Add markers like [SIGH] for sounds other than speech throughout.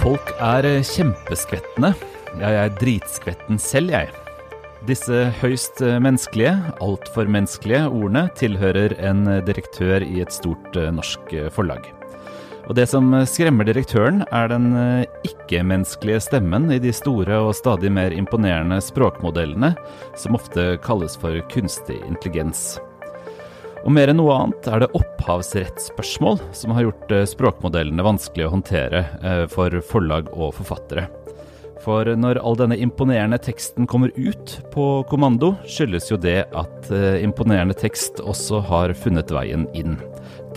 Folk er kjempeskvettende. Ja, jeg er dritskvetten selv, jeg. Disse høyst menneskelige, altfor menneskelige ordene tilhører en direktør i et stort eh, norsk forlag. Og det som skremmer direktøren, er den eh, ikke-menneskelige stemmen i de store og stadig mer imponerende språkmodellene, som ofte kalles for kunstig intelligens. Og mer enn noe annet er det opphavsrettsspørsmål som har gjort eh, språkmodellene vanskelig å håndtere eh, for forlag og forfattere. For når all denne imponerende teksten kommer ut på kommando, skyldes jo det at eh, imponerende tekst også har funnet veien inn.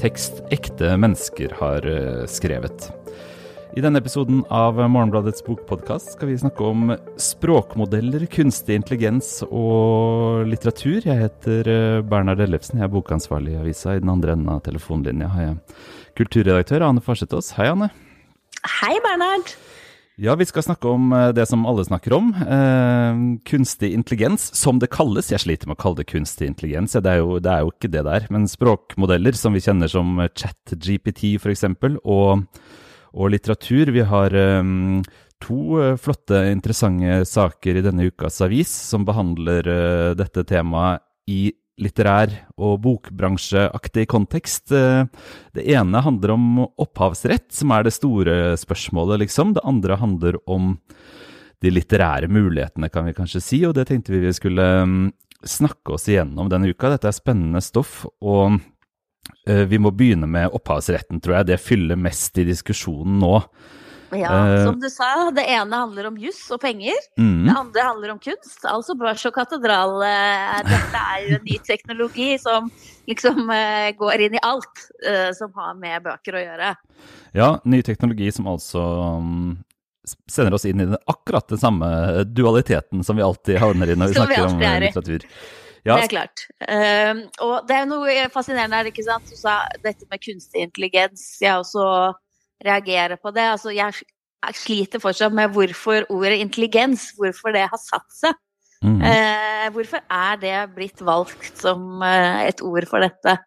Tekst ekte mennesker har skrevet. I denne episoden av Morgenbladets bokpodkast skal vi snakke om språkmodeller, kunstig intelligens og litteratur. Jeg heter eh, Bernhard Ellefsen, jeg er bokansvarlig i avisa. I den andre enden av telefonlinja har jeg kulturredaktør Ane Farsetås. Hei, Ane. Hei, Bernhard. Ja, vi skal snakke om eh, det som alle snakker om. Eh, kunstig intelligens, som det kalles. Jeg sliter med å kalle det kunstig intelligens, det er jo, det er jo ikke det der. Men språkmodeller som vi kjenner som chat-GPT f.eks., og og litteratur. Vi har um, to uh, flotte, interessante saker i denne ukas avis som behandler uh, dette temaet i litterær og bokbransjeaktig kontekst. Uh, det ene handler om opphavsrett, som er det store spørsmålet, liksom. Det andre handler om de litterære mulighetene, kan vi kanskje si, og det tenkte vi vi skulle um, snakke oss igjennom denne uka. Dette er spennende stoff. og Eh, vi må begynne med opphavsretten, tror jeg. Det fyller mest i diskusjonen nå. Ja, uh, som du sa, det ene handler om juss og penger. Mm. Det andre handler om kunst. Altså børs og katedral. Uh, dette er jo en ny teknologi som liksom går inn i alt som har med bøker å gjøre. Ja, ny teknologi som altså um, sender oss inn i den, akkurat den samme dualiteten som vi alltid havner i når vi snakker om litteratur. Ja. Det er klart. Um, og det er noe fascinerende her, ikke sant. Du sa dette med kunstig intelligens. Jeg også reagerer på det. Altså, jeg, sliter fortsatt med hvorfor ordet intelligens, hvorfor det har satt seg. Mm. Uh, hvorfor er det blitt valgt som uh, et ord for dette?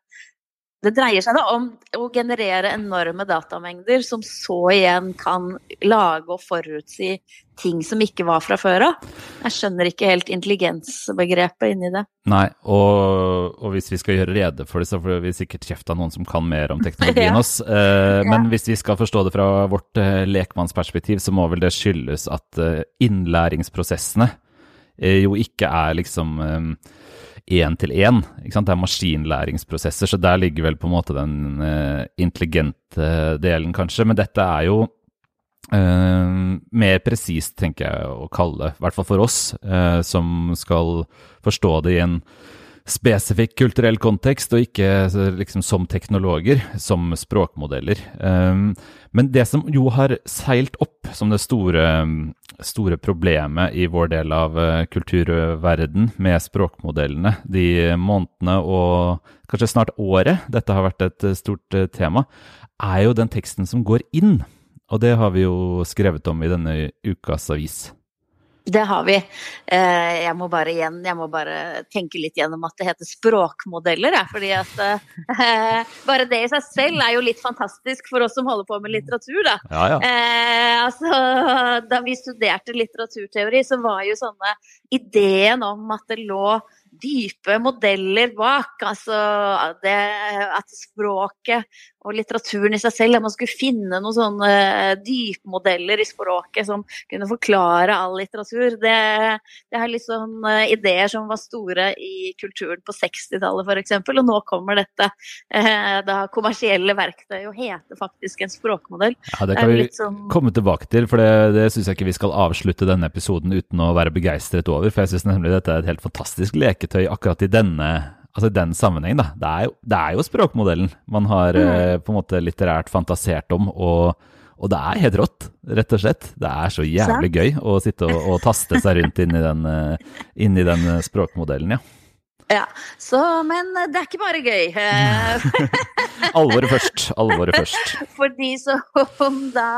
Det dreier seg da om å generere enorme datamengder som så igjen kan lage og forutsi ting som ikke var fra før av. Jeg skjønner ikke helt intelligensbegrepet inni det. Nei, og, og, hvis vi skal gjøre rede for det, så får vi sikkert kjeft av noen som kan mer om teknologien [LAUGHS] ja. oss. Eh, ja. Men hvis vi skal forstå det fra vårt eh, lekmannsperspektiv, så må vel det skyldes at eh, innlæringsprosessene jo ikke er liksom én til én. Det er maskinlæringsprosesser, så der ligger vel på en måte den uh, intelligente delen, kanskje. Men dette er jo uh, mer presist, tenker jeg å kalle det, i hvert fall for oss uh, som skal forstå det i en spesifikk kulturell kontekst, og ikke liksom som teknologer, som språkmodeller. Um, men det som jo har seilt opp som det store, store problemet i vår del av uh, kulturverden med språkmodellene de månedene og kanskje snart året dette har vært et stort uh, tema, er jo den teksten som går inn. Og det har vi jo skrevet om i denne ukas avis. Det har vi. Eh, jeg må bare igjen jeg må bare tenke litt gjennom at det heter språkmodeller. fordi at eh, [LAUGHS] Bare det i seg selv er jo litt fantastisk for oss som holder på med litteratur. Da, ja, ja. Eh, altså, da vi studerte litteraturteori, så var jo sånne ideen om at det lå dype modeller bak. Altså det, at språket og litteraturen i seg selv, at man skulle finne noen sånne dypmodeller i språket som kunne forklare all litteratur. Det, det er litt sånn eh, ideer som var store i kulturen på 60-tallet f.eks. Og nå kommer dette eh, da kommersielle verktøy og heter faktisk en språkmodell. Ja, Det kan det vi sånn... komme tilbake til, for det, det syns jeg ikke vi skal avslutte denne episoden uten å være begeistret over. For jeg syns nemlig dette er et helt fantastisk leketøy akkurat i denne altså i den sammenheng, da. Det er, jo, det er jo språkmodellen man har mm. eh, på en måte litterært fantasert om. og, og det er helt rått, rett og slett. Det er så jævlig gøy å sitte og, og taste seg rundt inn i den, uh, inn den uh, språkmodellen, ja. Ja, så, Men det er ikke bare gøy. [LAUGHS] alvoret først. Alvoret først. For de som da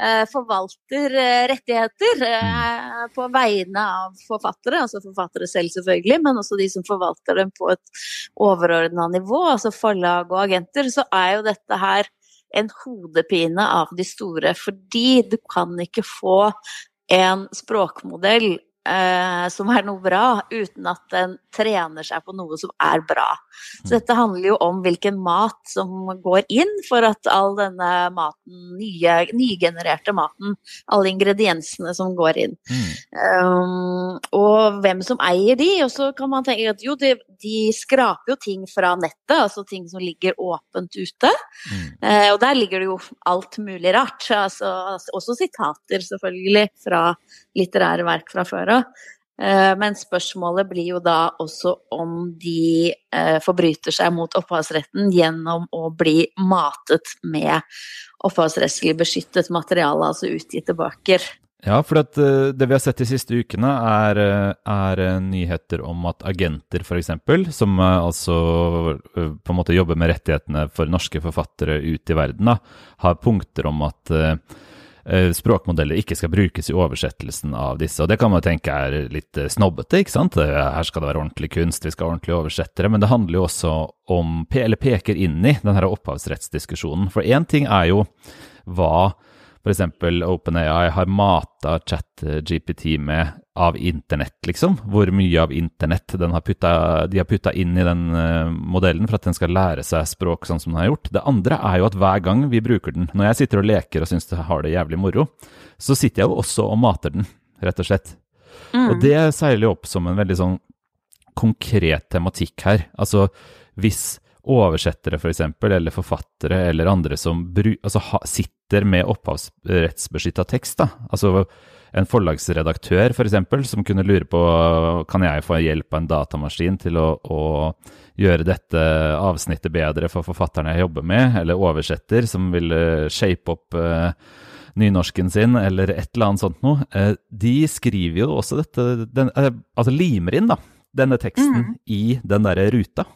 eh, forvalter eh, rettigheter eh, på vegne av forfattere, altså forfattere selv selvfølgelig, men også de som forvalter dem på et overordna nivå, altså forlag og agenter, så er jo dette her en hodepine av de store. Fordi du kan ikke få en språkmodell eh, som er noe bra, uten at den trener seg på noe som er bra. Så dette handler jo om hvilken mat som går inn for at all denne maten, nye, nygenererte maten, alle ingrediensene som går inn. Mm. Um, og hvem som eier de. Og så kan man tenke at jo, de, de, skraper jo ting fra nettet, altså ting som ligger åpent ute. Mm. Uh, og der ligger det jo alt mulig rart. Altså, også sitater, selvfølgelig, fra litterære verk fra før av. Eh, men spørsmålet blir jo da også om de eh, forbryter seg mot opphavsretten gjennom å bli matet med opphavsrettslig beskyttet materiale, altså utgitte bøker. Ja, for eh, det vi har sett de siste ukene, er, er nyheter om at agenter f.eks., som altså på en måte jobber med rettighetene for norske forfattere ute i verden, da, har punkter om at språkmodeller ikke skal brukes i oversettelsen av disse. Og det kan man tenke er litt eh, snobbete, ikke sant. Her skal det være ordentlig kunst, vi skal ha ordentlige oversettere. Men det handler jo også om, eller peker inn i, denne opphavsrettsdiskusjonen. For én ting er jo hva f.eks. OpenAI har mata ChatGPT med av internett, liksom. Hvor mye av internett har putta, de har putta inn i den uh, modellen for at den skal lære seg språk sånn som den har gjort. Det andre er jo at hver gang vi bruker den, når jeg sitter og leker og syns det har det jævlig moro, så sitter jeg jo også og mater den, rett og slett. Mm. Og det seiler jo opp som en veldig sånn konkret tematikk her. Altså hvis oversettere f.eks., for eller forfattere eller andre som altså, ha, sitter med opphavsrettsbeskytta tekst, da. altså en forlagsredaktør f.eks., som kunne lure på kan jeg få hjelp av en datamaskin til å, å gjøre dette avsnittet bedre for forfatterne jeg jobber med, eller oversetter som vil uh, shape opp uh, nynorsken sin, eller et eller annet sånt noe. Uh, de skriver jo også dette, den, altså limer inn da, denne teksten mm. i den derre ruta.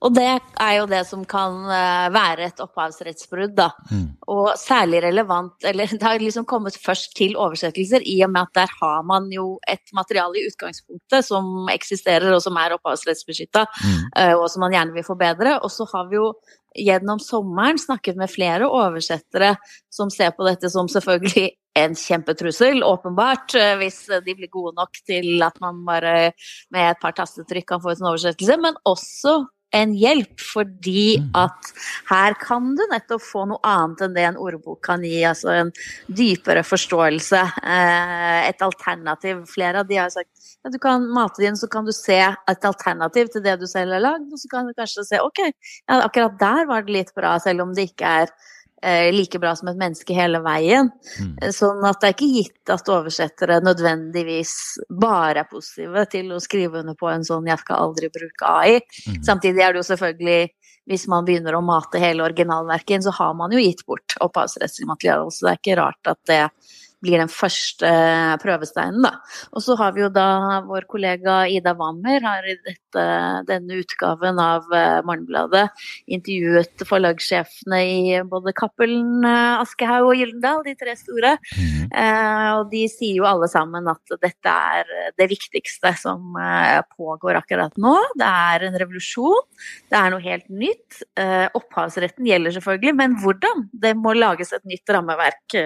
Og det er jo det som kan eh, være et opphavsrettsbrudd, da. Mm. Og særlig relevant Eller [LAUGHS] det har liksom kommet først til oversettelser, i og med at der har man jo et materiale i utgangspunktet som eksisterer, og som er opphavsrettsbeskytta, mm. Eh, og som man gjerne vil forbedre. Og så har vi jo gjennom sommeren snakket med flere oversettere som ser på dette som selvfølgelig en kjempetrussel, åpenbart, eh, hvis de blir gode nok til at man bare med et par tastetrykk kan få ut en oversettelse, men også en hjelp, fordi mm. at her kan du nettopp få noe annet enn det en ordbok kan gi. Altså en dypere forståelse, eh, et alternativ. Flere av de har sagt ja, du kan mate din, så kan du se et alternativ til det du selv har lagd. Og så kan du kanskje se ok, ja, akkurat der var det litt bra, selv om det ikke er like bra som et menneske hele veien. Mm. Eh, sånn at det er ikke gitt at oversettere nødvendigvis bare er positive til å skrive under på en sånn 'jeg skal aldri bruke AI'. Mm. Samtidig er det jo selvfølgelig hvis man begynner å mate hele originalverket, så har man jo gitt bort opphavsrettslig materiale. Så det er ikke rart at det blir den første prøvesteinen, da. Og så har vi jo da vår kollega Ida Wammer har i dette, denne utgaven av uh, Morgenbladet intervjuet forlagssjefene i både Cappelen, uh, Aschehoug og Gyldendal, de tre store. Uh, og de sier jo alle sammen at dette er det viktigste som pågår akkurat nå. Det er en revolusjon. Det er noe helt nytt. opphavsretten gjelder selvfølgelig, men hvordan? Det må lages et nytt rammeverk.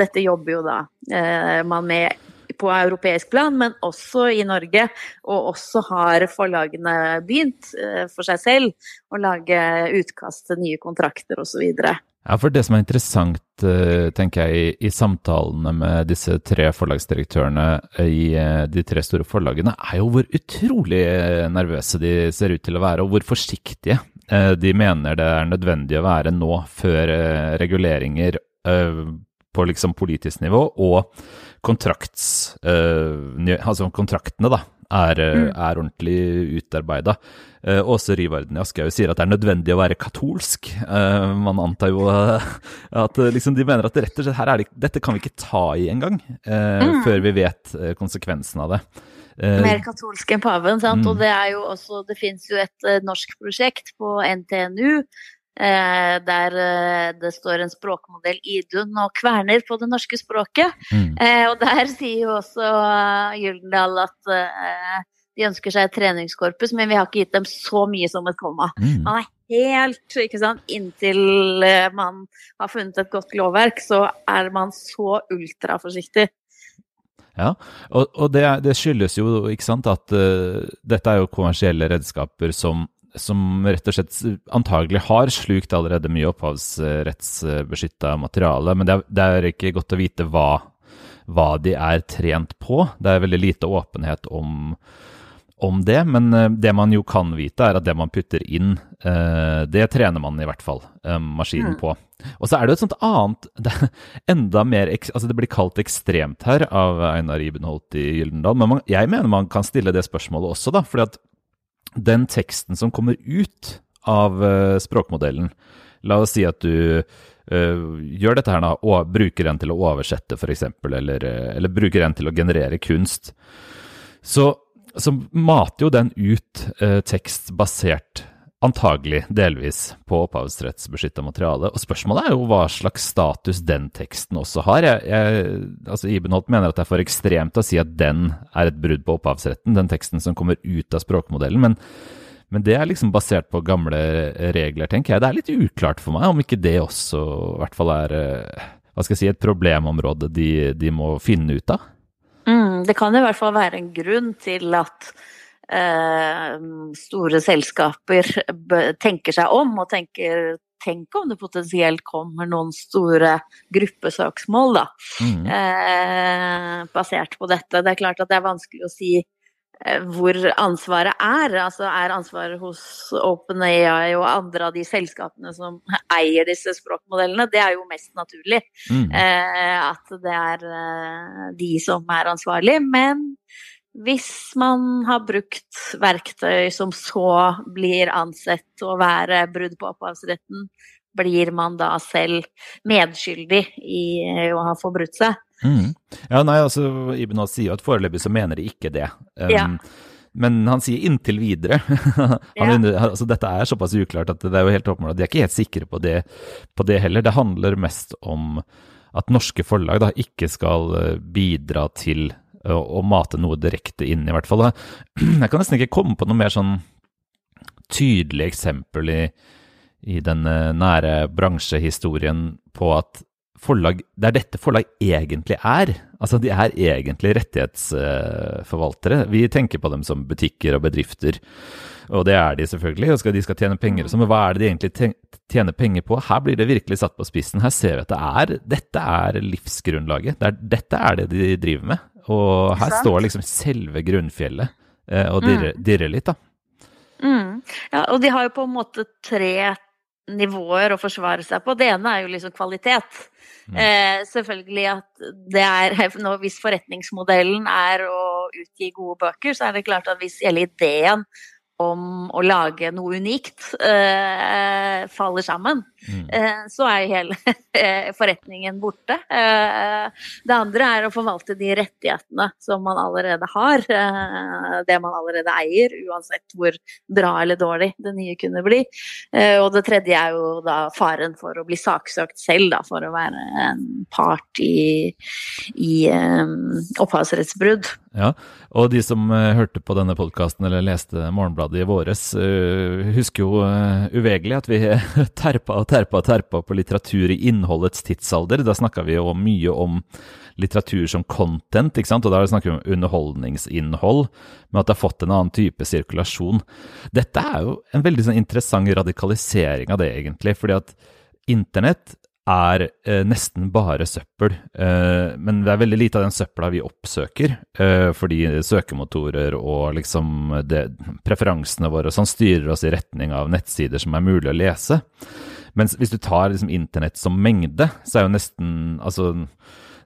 dette jobber jobber jo da eh, man med på europeisk plan, men også i Norge. Og også har forlagene begynt eh, for seg selv å lage utkast til nye kontrakter osv. Ja, for det som er interessant, eh, tenker jeg, i, i, samtalene med disse tre forlagsdirektørene i de tre store forlagene, er jo hvor utrolig nervøse de ser ut til å være, og hvor forsiktige de mener det er nødvendig å være nå, før reguleringer på liksom politisk nivå, og kontrakts, uh, altså kontraktene da, er, eh, mm. er ordentlig utarbeida. Eh, Åse Rivarden Aschehoug sier at det er nødvendig å være katolsk. Uh, man antar jo uh, at liksom, de mener at rett og slett det, dette kan vi ikke ta i engang, uh, mm. før vi vet konsekvensen av det. Mer katolsk enn paven, sant. Mm. Og det er jo også Det fins jo et norsk prosjekt på NTNU Eh, der eh, det står en språkmodell Idun og kverner på det norske språket. Mm. Eh, og der [LAUGHS] sier jo også Gyldendal at de ønsker seg et treningskorpus, men vi har ikke gitt dem så mye som et komma. Mm. Man er helt ikke sant, Inntil man har funnet et godt lovverk, så er man så ultraforsiktig. Ja, og, og det, det, skyldes jo ikke sant, at uh, dette er jo kommersielle redskaper som, som, rett og slett antagelig har slukt allerede mye opphavsrettsbeskytta materiale. Men det er, det er, ikke godt å vite hva, hva, de er trent på. Det er veldig lite åpenhet om, om det, men uh, det man jo kan vite, er at det man putter inn, uh, det trener man i hvert fall maskinen mm. på. Og så er det et sånt annet [LAUGHS] det, enda mer, altså det blir kalt ekstremt her av Einar Ibenholt i Gyldendal, men man, jeg mener man kan stille det spørsmålet også, da. fordi at den teksten som kommer ut av uh, språkmodellen La oss si at du uh, gjør dette her da, og bruker den til å oversette, f.eks., eller, uh, eller bruker den til å generere kunst. Så, så mater jo den ut tekst basert Antagelig delvis på opphavsrettsbeskytta materiale. Og spørsmålet er jo hva slags status den teksten også har. Jeg, jeg, altså Ibenholt mener at det er for ekstremt å si at den er et brudd på opphavsretten, den teksten som kommer ut av språkmodellen. Men, men det er liksom basert på gamle regler, tenker jeg. Det er litt uklart for meg om ikke det også i hvert fall er eh, hva skal jeg si, et problemområde de, de må finne ut av. Mm, det kan i hvert fall være en grunn til at store selskaper tenker seg om og tenker Tenk om det potensielt kommer noen store gruppesøksmål, da. Mm. Eh, basert på dette. Det er klart at det er vanskelig å si eh, hvor ansvaret er. Altså er ansvaret hos OpenAI og andre av de selskapene som eier disse språkmodellene. Det er jo mest naturlig mm. eh, at det er eh, de som er ansvarlig. Men hvis man har brukt verktøy som så blir ansett å være brudd på opphavsretten, blir man da selv medskyldig i å ha forbrutt seg? Mm. Ja, nei, altså Ibn Al sier at foreløpig så mener de ikke det. Um, ja. Men han sier 'inntil videre'. [LAUGHS] ja. altså, dette er såpass uklart at det er jo helt åpenbart at de er ikke helt sikre på det, på det heller. Det handler mest om at norske forlag da ikke skal eh, bidra til å, mate noe direkte inn, i hvert fall. [CLEARS THROAT] Jeg kan nesten ikke komme på noe mer sånn tydelig eksempel i, i den eh, nære bransjehistorien på at forlag, det er dette forlag egentlig er. Altså, de er egentlig rettighetsforvaltere. Vi tenker på dem som butikker og bedrifter, og det er de selvfølgelig. og skal, De skal tjene penger, men hva er det de egentlig tjener penger på? Her blir det virkelig satt på spissen. Her ser vi at det er, dette er livsgrunnlaget. Det er, dette er det de driver med. Og her står liksom selve grunnfjellet eh, og dirrer, mm. dirrer litt, da. Mm. Ja, og de har jo på en måte tre nivåer å forsvare seg på. Det ene er jo liksom kvalitet. Mm. Eh, selvfølgelig at det er [LAUGHS] Hvis forretningsmodellen er å utgi gode bøker, så er det klart at hvis hele ideen om å lage noe unikt eh, faller sammen, mm. uh, så er hele [LAUGHS] forretningen borte. Uh, det andre er å forvalte de rettighetene som man allerede har, det man allerede eier, uansett hvor bra eller dårlig det nye kunne bli. og det tredje er jo da faren for å bli saksøkt selv, da, for å være en part i, i um, opphavsrettsbrudd. Ja, og de som hørte på denne podkasten eller leste Morgenbladet i våres, husker jo uvegelig at vi [LAUGHS] terpa og terpa og terpa på litteratur i innholdets tidsalder. Da snakka vi jo mye om litteratur som content, ikke sant? og da snakker vi om underholdningsinnhold, men at det har fått en annen type sirkulasjon. Dette er jo en veldig sånn, interessant radikalisering av det, egentlig. fordi at internett er eh, nesten bare søppel. Eh, men det er veldig lite av den søpla vi oppsøker, eh, fordi søkemotorer og liksom det, preferansene våre sånn styrer oss i retning av nettsider som er mulig å lese. Mens hvis du tar liksom internett som mengde, så er jo nesten altså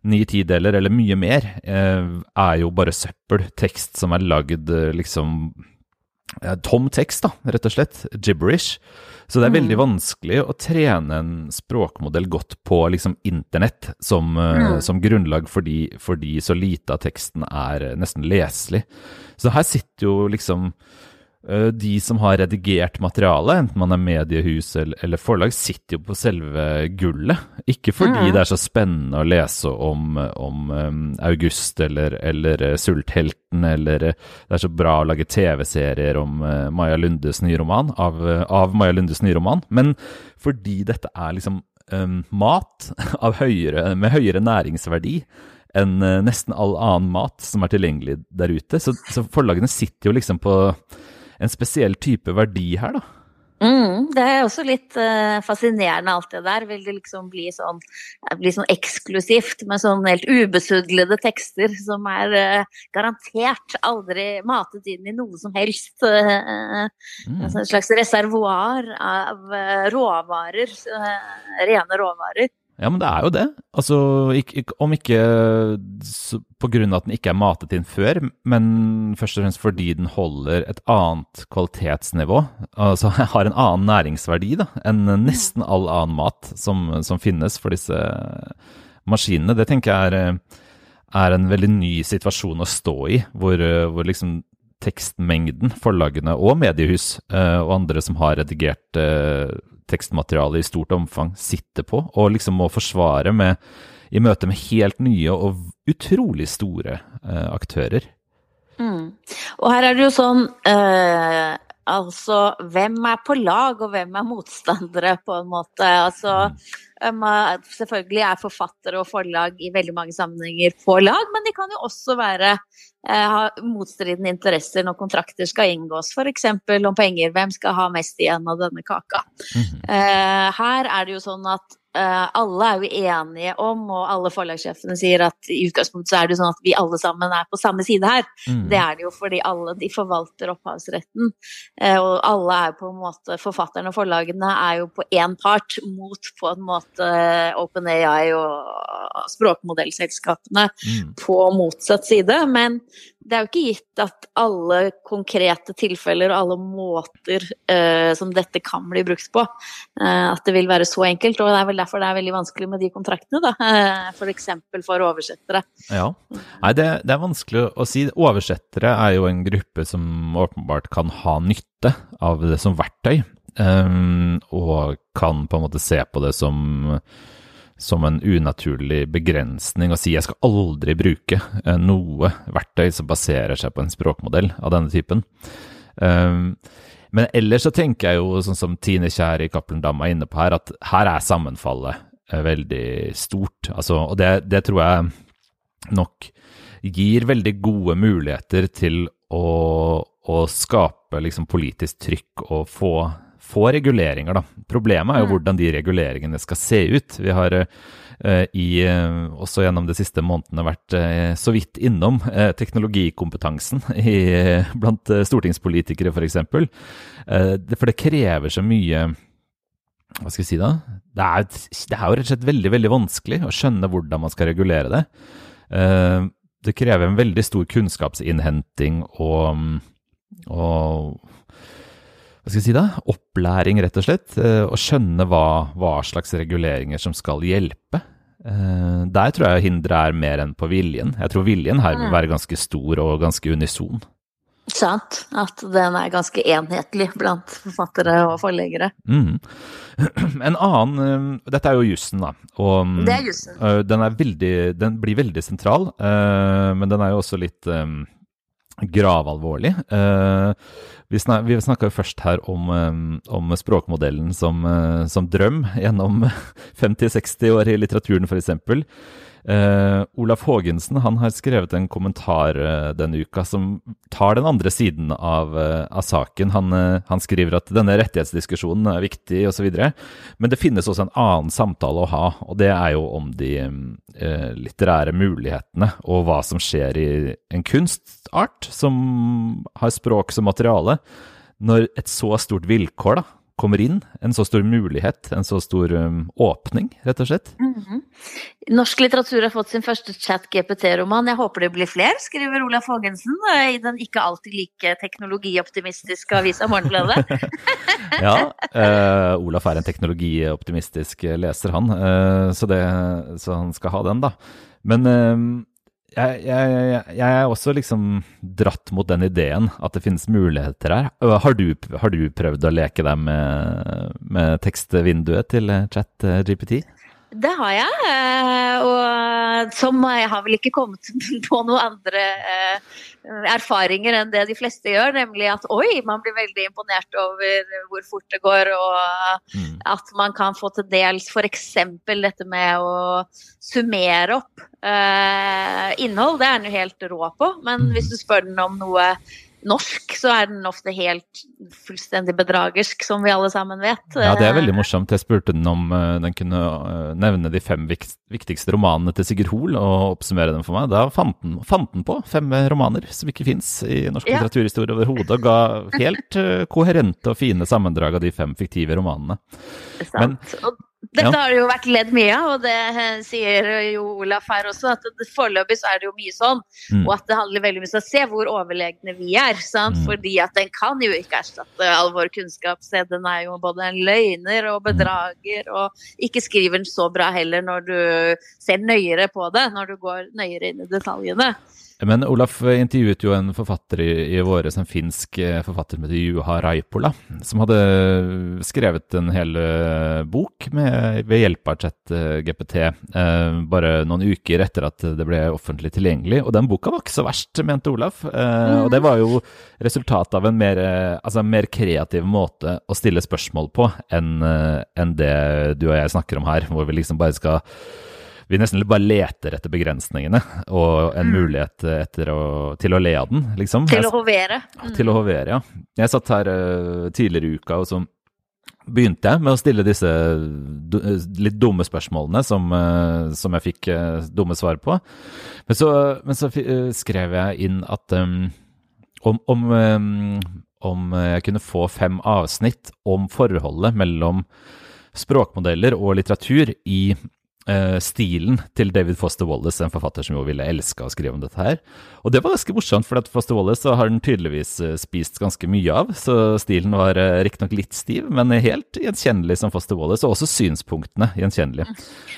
ni tideler eller mye mer eh, er jo bare søppel. Tekst som er lagd eh, liksom tom tekst, da, rett og slett. Gibberish. Så det er veldig mm. vanskelig å trene en språkmodell godt på liksom internett som, eh, mm. som grunnlag fordi, fordi, så lite av teksten er nesten leselig. Så her sitter jo liksom de som har redigert materialet, enten man er mediehus eller, forlag, sitter jo på selve gullet. Ikke fordi mm. det er så spennende å lese om, om um, August eller, eller uh, Sulthelten, eller uh, det er så bra å lage TV-serier om Maja Lundes nye roman, av, av, Maja Lundes nye roman, men fordi dette er liksom um, mat [LAUGHS] høyere, med høyere næringsverdi enn nesten all annen mat som er tilgjengelig der ute. Så, så forlagene sitter jo liksom på en spesiell type verdi her, da. Mm, det er også litt uh, fascinerende alt det der. Vil det liksom bli sånn, bli sånn eksklusivt med sånn helt ubesudlede tekster som er uh, garantert aldri matet inn i noe som helst. Uh, mm. altså en slags reservoar av råvarer. rene råvarer. Ja, men det er jo det. Altså, om ikke på grunn av at den ikke er matet inn før, men først og fremst fordi den holder et annet kvalitetsnivå. Altså [LAUGHS] har en annen næringsverdi da, enn nesten all annen mat som, som finnes for disse maskinene. Det tenker jeg er, er, en veldig ny situasjon å stå i, hvor, hvor liksom tekstmengden, forlagene og mediehus eh, og andre som har redigert eh, tekstmateriale i stort omfang sitter på, og liksom må forsvare med, i møte med helt nye og utrolig store eh, aktører. Mm. Og her er det jo sånn eh, Altså, hvem er på lag, og hvem er motstandere, på en måte? Altså, um, selvfølgelig er forfattere og forlag i veldig mange sammenhenger på lag, men de kan jo også være eh, ha motstridende interesser når kontrakter skal inngås, f.eks. om penger. Hvem skal ha mest igjen av denne kaka? Mm -hmm. her er det jo sånn at alle er jo enige om, og alle forlagssjefene sier at i utgangspunktet så er det sånn at vi alle sammen er på samme side her. Mm. Det er det jo fordi alle de forvalter opphavsretten. Uh, og alle er på en måte Forfatterne og forlagene er jo på én part mot på en måte OpenAI og språkmodellselskapene mm. på motsatt side. Men det er jo ikke gitt at alle konkrete tilfeller og alle måter eh, som dette kan bli brukt på, eh, at det vil være så enkelt. Og det er vel derfor det er veldig vanskelig med de kontraktene, da. Eh, F.eks. For, for oversettere. Ja. Nei, det, det, er vanskelig å si. Oversettere er jo en gruppe som åpenbart kan ha nytte av det som verktøy, um, og kan på en måte se på det som som en unaturlig begrensning å si jeg skal aldri bruke eh, noe verktøy som baserer seg på en språkmodell av denne typen. Um, men ellers så tenker jeg jo, sånn som Tine Kjær i Cappelen Dam er inne på her, at her er sammenfallet eh, veldig stort. Altså, og det, det, tror jeg nok gir veldig gode muligheter til å, å skape liksom, politisk trykk og få få reguleringer, da. Problemet er jo mm. hvordan de reguleringene skal se ut. Vi har uh, i, uh, også gjennom de siste månedene vært uh, så vidt innom teknologikompetansen i, blant stortingspolitikere, f.eks. For, eksempel. for det krever så mye hva skal vi si da? Det er, det er, jo rett og slett veldig veldig vanskelig å skjønne hvordan man skal regulere det. Det krever en veldig stor kunnskapsinnhenting og, og hva skal jeg si da, opplæring, rett og slett. Eh, å skjønne hva, hva, slags reguleringer som skal hjelpe. Eh, der tror jeg hinderet er mer enn på viljen. Jeg tror viljen her vil mm. være ganske stor og ganske unison. Sant. At den er ganske enhetlig blant forfattere og forleggere. Mm. [CLEARS THROAT] En annen eh, Dette er jo jussen, da. Og, det er jussen. Den, den, blir veldig sentral, men den er jo også litt gravalvorlig. Uh, vi, snak, snakka først her om, um, om språkmodellen som, uh, som, drøm gjennom [LAUGHS] 50-60 år i litteraturen, f.eks. Uh, Olaf Haagensen han har skrevet en kommentar uh, denne uka som tar den andre siden av, uh, av saken. Han, han, skriver at denne rettighetsdiskusjonen er viktig osv. Men det finnes også en annen samtale å ha, og det er jo om de litterære mulighetene og hva som skjer i en kunstart som har språk som materiale. Når et så stort vilkår da, kommer inn. En så stor mulighet, en så stor um, åpning, rett og slett. Mm -hmm. Norsk litteratur har fått sin første chat-GPT-roman. Jeg håper det blir flere, skriver Olaf Haagensen i den ikke alltid like teknologioptimistiske avisa Morgenbladet. [LAUGHS] ja, uh, Olaf er en teknologioptimistisk leser, han. Uh, så, det, så, han skal ha den, da. Men jeg, jeg, jeg, er også liksom dratt mot den ideen at det finnes muligheter her. Har du, har du prøvd å leke deg med, med tekstvinduet til chat GPT? Det har jeg. Eh, og som jeg har vel ikke kommet [LAUGHS] på noen andre eh, erfaringer enn det de fleste gjør, nemlig at oi, man blir veldig imponert over hvor fort det går, og mm. at man kan få til dels f.eks. dette med å summere opp eh, innhold. Det er den jo helt rå på, men hvis du spør den om noe norsk, så er den ofte helt fullstendig bedragersk, som vi alle sammen vet. Ja, det er veldig morsomt. Jeg spurte den om uh, den kunne uh, nevne de fem viktigste romanene til Sigurd Hoel og oppsummere dem for meg. Da fant den, fant den på fem romaner som ikke fins i norsk ja. litteraturhistorie overhodet, og ga [LAUGHS] helt koherente og fine sammendrag av de fem fiktive romanene. Det er sant. Men, dette ja. har det jo vært ledd mye av, og det sier jo Olaf her også. at Foreløpig så er det jo mye sånn, mm. og at det handler veldig mye om å se hvor overlegne vi er. sant? Mm. Fordi at den kan jo ikke erstatte all vår kunnskap. Se, den er jo både en løgner og bedrager, og ikke skriver den så bra heller når du ser nøyere på det, når du går nøyere inn i detaljene. Men Olaf intervjuet jo en forfatter i, i våres, en finsk forfatter som heter Juha Raipola, som hadde skrevet en hel eh, bok med, ved hjelp av chat-GPT eh, bare noen uker etter at det ble offentlig tilgjengelig. Og den boka var ikke så verst, mente Olaf. Eh, og det var jo resultatet av en mer, altså mer, kreativ måte å stille spørsmål på enn eh, en det du og jeg snakker om her, hvor vi liksom bare skal vi nesten bare leter etter begrensningene og en mm. mulighet å, til å le av den, liksom. Til å hovere. Mm. Til å hovere, ja. Jeg satt her uh, tidligere i uka, og så begynte jeg med å stille disse do, litt dumme spørsmålene som, uh, som jeg fikk uh, dumme svar på. Men så, men så skrev jeg inn at um, om, om, um, om jeg kunne få fem avsnitt om forholdet mellom språkmodeller og litteratur i Uh, stilen til David Foster Wallace, en forfatter som jo ville elska å skrive om dette her. Og det var ganske morsomt, for at Foster Wallace har den tydeligvis uh, spist ganske mye av. Så stilen var uh, riktignok litt stiv, men helt gjenkjennelig som Foster Wallace. Og også synspunktene gjenkjennelige.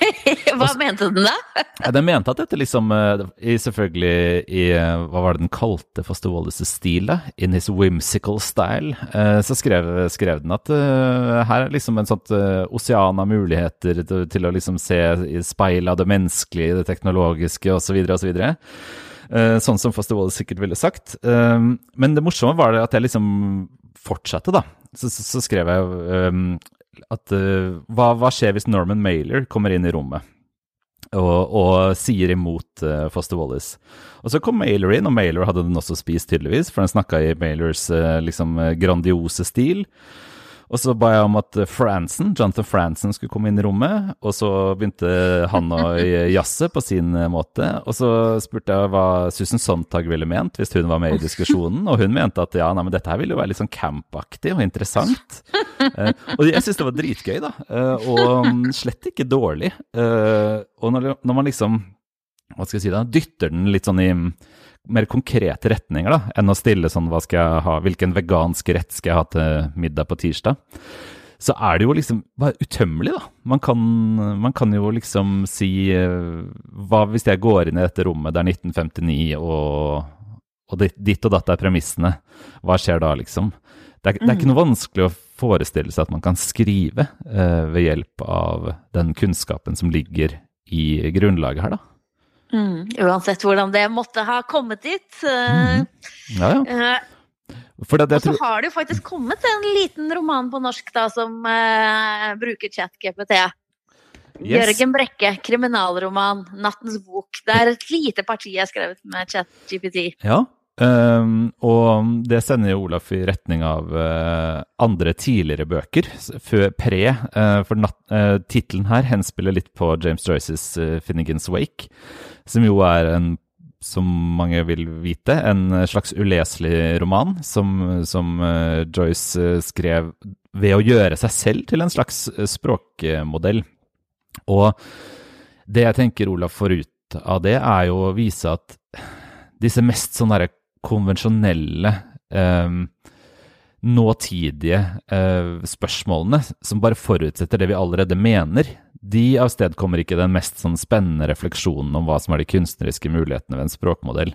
[LAUGHS] Hva også, mente den da? [LAUGHS] ja, den mente at dette liksom i, Selvfølgelig i Hva var det den kalte Foster Wallaces stil, da? In his whimsical style. så skrev, skrev, den at her er liksom en sånt osean av muligheter til, til å liksom se i speil av det menneskelige, det teknologiske osv. osv. Uh, sånn som Foster sikkert ville sagt. Uh, men det morsomme var det at jeg liksom fortsatte, da. Så, så, så skrev jeg um, at uh, hva, hva, skjer hvis Norman Mailer kommer inn i rommet og, og sier imot uh, Foster Wallace? Og så kom Mailer inn, og Mailer hadde den også spist, tydeligvis, for den snakka i Mailers uh, liksom grandiose stil. Og så ba jeg om at Franson, Jonathan Franson skulle komme inn i rommet. Og så begynte han å [LAUGHS] jazze på sin måte. Og så spurte jeg hva Susan Sontag ville ment hvis hun var med i diskusjonen. Og hun mente at ja, nei, men dette her ville jo være litt sånn campaktig og interessant. [LAUGHS] Eh, og jeg syntes det var dritgøy, da. Eh, og slett ikke dårlig. Eh, og når, når man liksom, hva skal jeg si da, dytter den litt sånn i mer konkrete retninger da, enn å stille sånn hva skal jeg ha, hvilken vegansk rett skal jeg ha til middag på tirsdag, så er det jo liksom bare utømmelig, da. Man kan, man kan jo liksom si eh, Hva hvis jeg går inn i dette rommet, det er 1959, og, og ditt og datt er premissene. Hva skjer da, liksom? Det er, det er, ikke noe vanskelig å forestille seg at man kan skrive eh, ved hjelp av den kunnskapen som ligger i grunnlaget her, da. Mm, uansett hvordan det måtte ha kommet dit. Mm. Ja, ja. og så tror... har det jo faktisk kommet en liten roman på norsk da, som uh, bruker chat-GPT. Yes. Jørgen Brekke, kriminalroman, 'Nattens bok'. Det er et lite parti jeg har skrevet med chat-GPT. Ja, Um, og det sender jo Olaf i retning av uh, andre tidligere bøker, før pre. Uh, for uh, tittelen her henspiller litt på James Joyces uh, 'Finnegans Wake', som jo er en, som mange vil vite, en slags uleselig roman som, som Joyce skrev ved å gjøre seg selv til en slags språkmodell. Og det jeg tenker Olaf får ut av det, er jo å vise at disse mest sånn derre konvensjonelle, eh, nåtidige eh, spørsmålene som bare forutsetter det vi allerede mener, De avstedkommer ikke den mest sånn spennende refleksjonen om hva som er de kunstneriske mulighetene ved en språkmodell.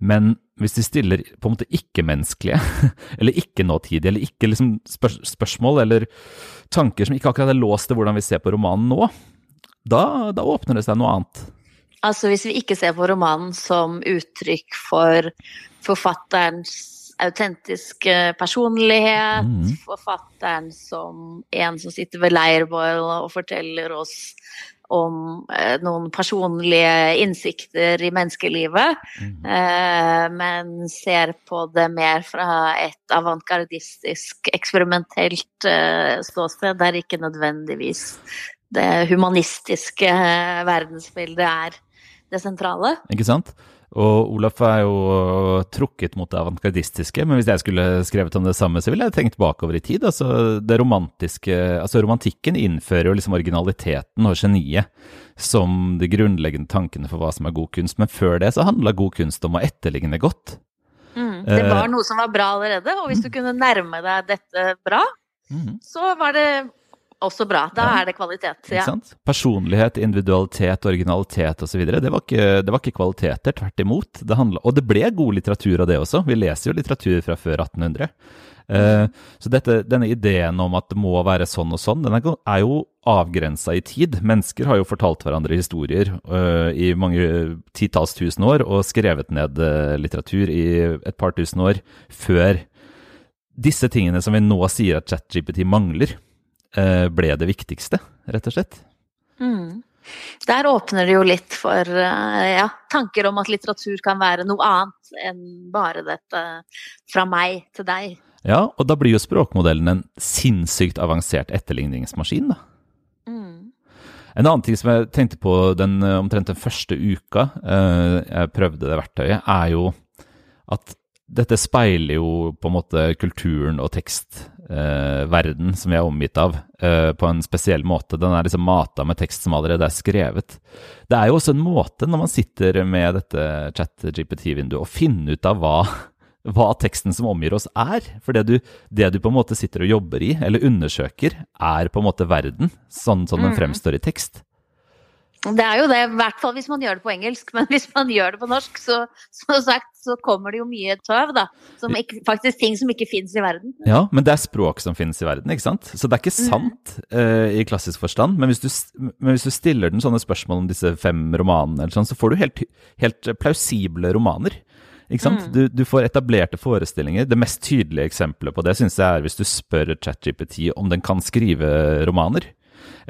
Men hvis de stiller på en måte ikke-menneskelige, [LAUGHS] eller ikke-nåtidige, eller ikke liksom spør spørsmål eller tanker som ikke akkurat er låst til hvordan vi ser på romanen nå, da, da åpner det seg noe annet. Altså hvis vi ikke ser på romanen som uttrykk for forfatterens autentiske personlighet, mm. forfatteren som en som sitter ved leirbål og forteller oss om eh, noen personlige innsikter i menneskelivet, mm. eh, men ser på det mer fra et avantgardistisk, eksperimentelt eh, ståsted, der ikke nødvendigvis det humanistiske eh, verdensbildet er det sentrale. Ikke sant? Og Olaf er jo trukket mot det avantgardistiske, men hvis jeg skulle skrevet om det samme, så ville jeg tenkt bakover i tid. Altså, det romantiske, altså Romantikken innfører jo liksom originaliteten og geniet som de grunnleggende tankene for hva som er god kunst. Men før det så handla god kunst om å etterligne godt. Mm, det var eh, noe som var bra allerede, og hvis du kunne nærme deg dette bra, mm. så var det også bra. Da ja. er det kvalitet. Ja. Personlighet, individualitet, originalitet osv. Det, var ikke, det var ikke kvaliteter, tvert imot. Det handlet, og det ble god litteratur av det også. Vi leser jo litteratur fra før 1800. Uh, eh, så dette, denne ideen om at det må være sånn og sånn, den er, jo avgrensa i tid. Mennesker har jo fortalt hverandre historier uh, i mange titalls tusen år og skrevet ned uh, litteratur i et par tusen år før disse tingene som vi nå sier at ChatGPT mangler. Eh, ble det viktigste, rett og slett. Mm. Der åpner det jo litt for eh, ja, tanker om at litteratur kan være noe annet enn bare dette fra meg til deg. Ja, og da blir jo språkmodellen en sinnssykt avansert etterligningsmaskin, da. Mm. En annen ting som jeg tenkte på den, omtrent den første uka eh, jeg prøvde det verktøyet, er jo at dette speiler jo på en måte kulturen og tekstverden eh, som vi er omgitt av, eh, på en spesiell måte. Den er liksom mata med tekst som allerede er skrevet. Det er jo også en måte, når man sitter med dette chat-GPT-vinduet, å finne ut av hva, [LAUGHS] hva, teksten som omgir oss er. For det du, det du, på en måte sitter og jobber i, eller undersøker, er på en måte verden, sånn som den mm. fremstår i tekst. Det er jo det, i hvert fall hvis man gjør det på engelsk. [LAUGHS] Men hvis man gjør det på norsk, så, sagt, så kommer det jo mye tøv, da. Som ikke, faktisk ting som ikke finnes i verden. Ja, men det er språk som finnes i verden, ikke sant. Så det er ikke mm. sant mm. uh, i klassisk forstand. Men hvis, du, men hvis, du, stiller den sånne spørsmål om disse fem romanene, eller sånn, så får du helt, helt plausible romaner. Ikke sant? Mm. Du, du, får etablerte forestillinger. Det mest tydelige eksempelet på det syns jeg er hvis du spør ChatGPT om den kan skrive romaner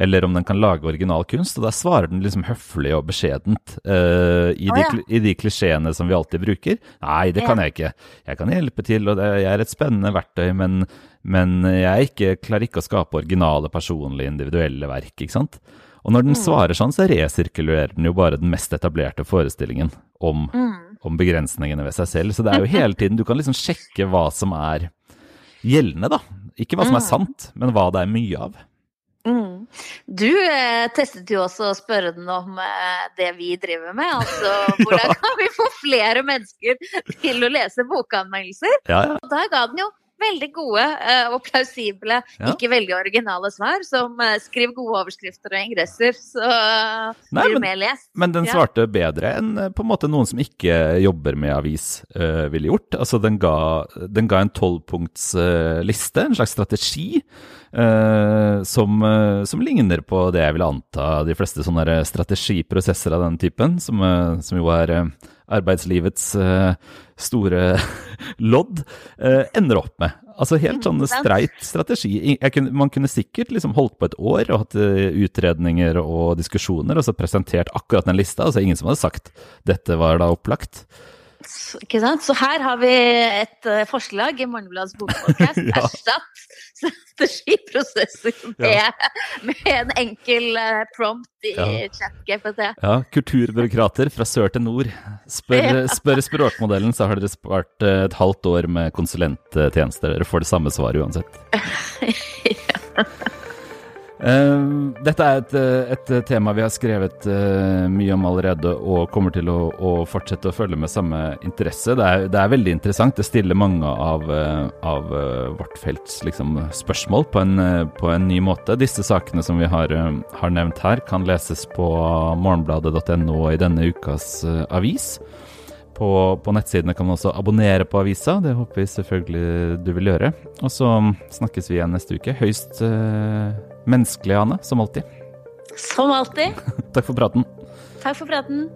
eller om den kan lage originalkunst. Og da svarer den liksom høflig og beskjedent uh, i, de, oh, ja. i, de, klisjeene som vi alltid bruker. Nei, det kan jeg ikke. Jeg kan hjelpe til, og det, jeg er et spennende verktøy, men, men jeg ikke, klarer ikke å skape originale, personlige, individuelle verk. ikke sant? Og når den mm. svarer sånn, så resirkulerer den jo bare den mest etablerte forestillingen om, mm. om begrensningene ved seg selv. Så det er jo hele tiden Du kan liksom sjekke hva som er gjeldende, da. Ikke hva som er mm. sant, men hva det er mye av. Mm. Du eh, testet jo også å spørre den om eh, det vi driver med. Altså [LAUGHS] hvordan kan vi få flere mennesker til å lese bokanmeldelser? Ja, ja. Og der ga den jo veldig gode uh, og plausible, ja. ikke veldig originale svar, som uh, skriver gode overskrifter og ingresser, så uh, Nei, blir du mer lest. Men den svarte ja. bedre enn på en måte noen som ikke jobber med avis ville gjort. Altså den ga, den ga en tolvpunktsliste, en slags strategi. som, som, ligner på det jeg vil anta de fleste sånne strategiprosesser av den typen, som, som jo er arbeidslivets uh, store [LAUGHS] lodd, uh, ender opp med. Altså helt sånn streit strategi. Kunne, man kunne sikkert liksom holdt på et år og hatt uh, utredninger og diskusjoner, og så presentert akkurat den lista. Altså ingen som hadde sagt dette var da opplagt. Ikke sant? Så her har vi et uh, forslag i Morgenbladets bokpodkast. [LAUGHS] ja. Erstatt strategiprosesser med, ja. med, en enkel uh, prompt i ja. chat-GPT. Ja, kulturbyråkrater fra sør til nord. Spør, spør språkmodellen, så har dere spart uh, et halvt år med konsulenttjenester. Dere får det samme svaret uansett. [LAUGHS] ja. Uh, dette er et, et, tema vi har skrevet mye om allerede, og kommer til å, å, fortsette å følge med samme interesse. Det er, det er veldig interessant. Det stiller mange av, av vårt felts liksom, spørsmål på en, på en, ny måte. Disse sakene som vi har, har nevnt her, kan leses på morgenbladet.no i denne ukas avis. På, på, nettsidene kan man også abonnere på avisa. Det håper vi selvfølgelig du vil gjøre. Og så snakkes vi igjen neste uke. Høyst menneskelig, Ane, som alltid. Som alltid. [LAUGHS] Takk for praten. Takk for praten.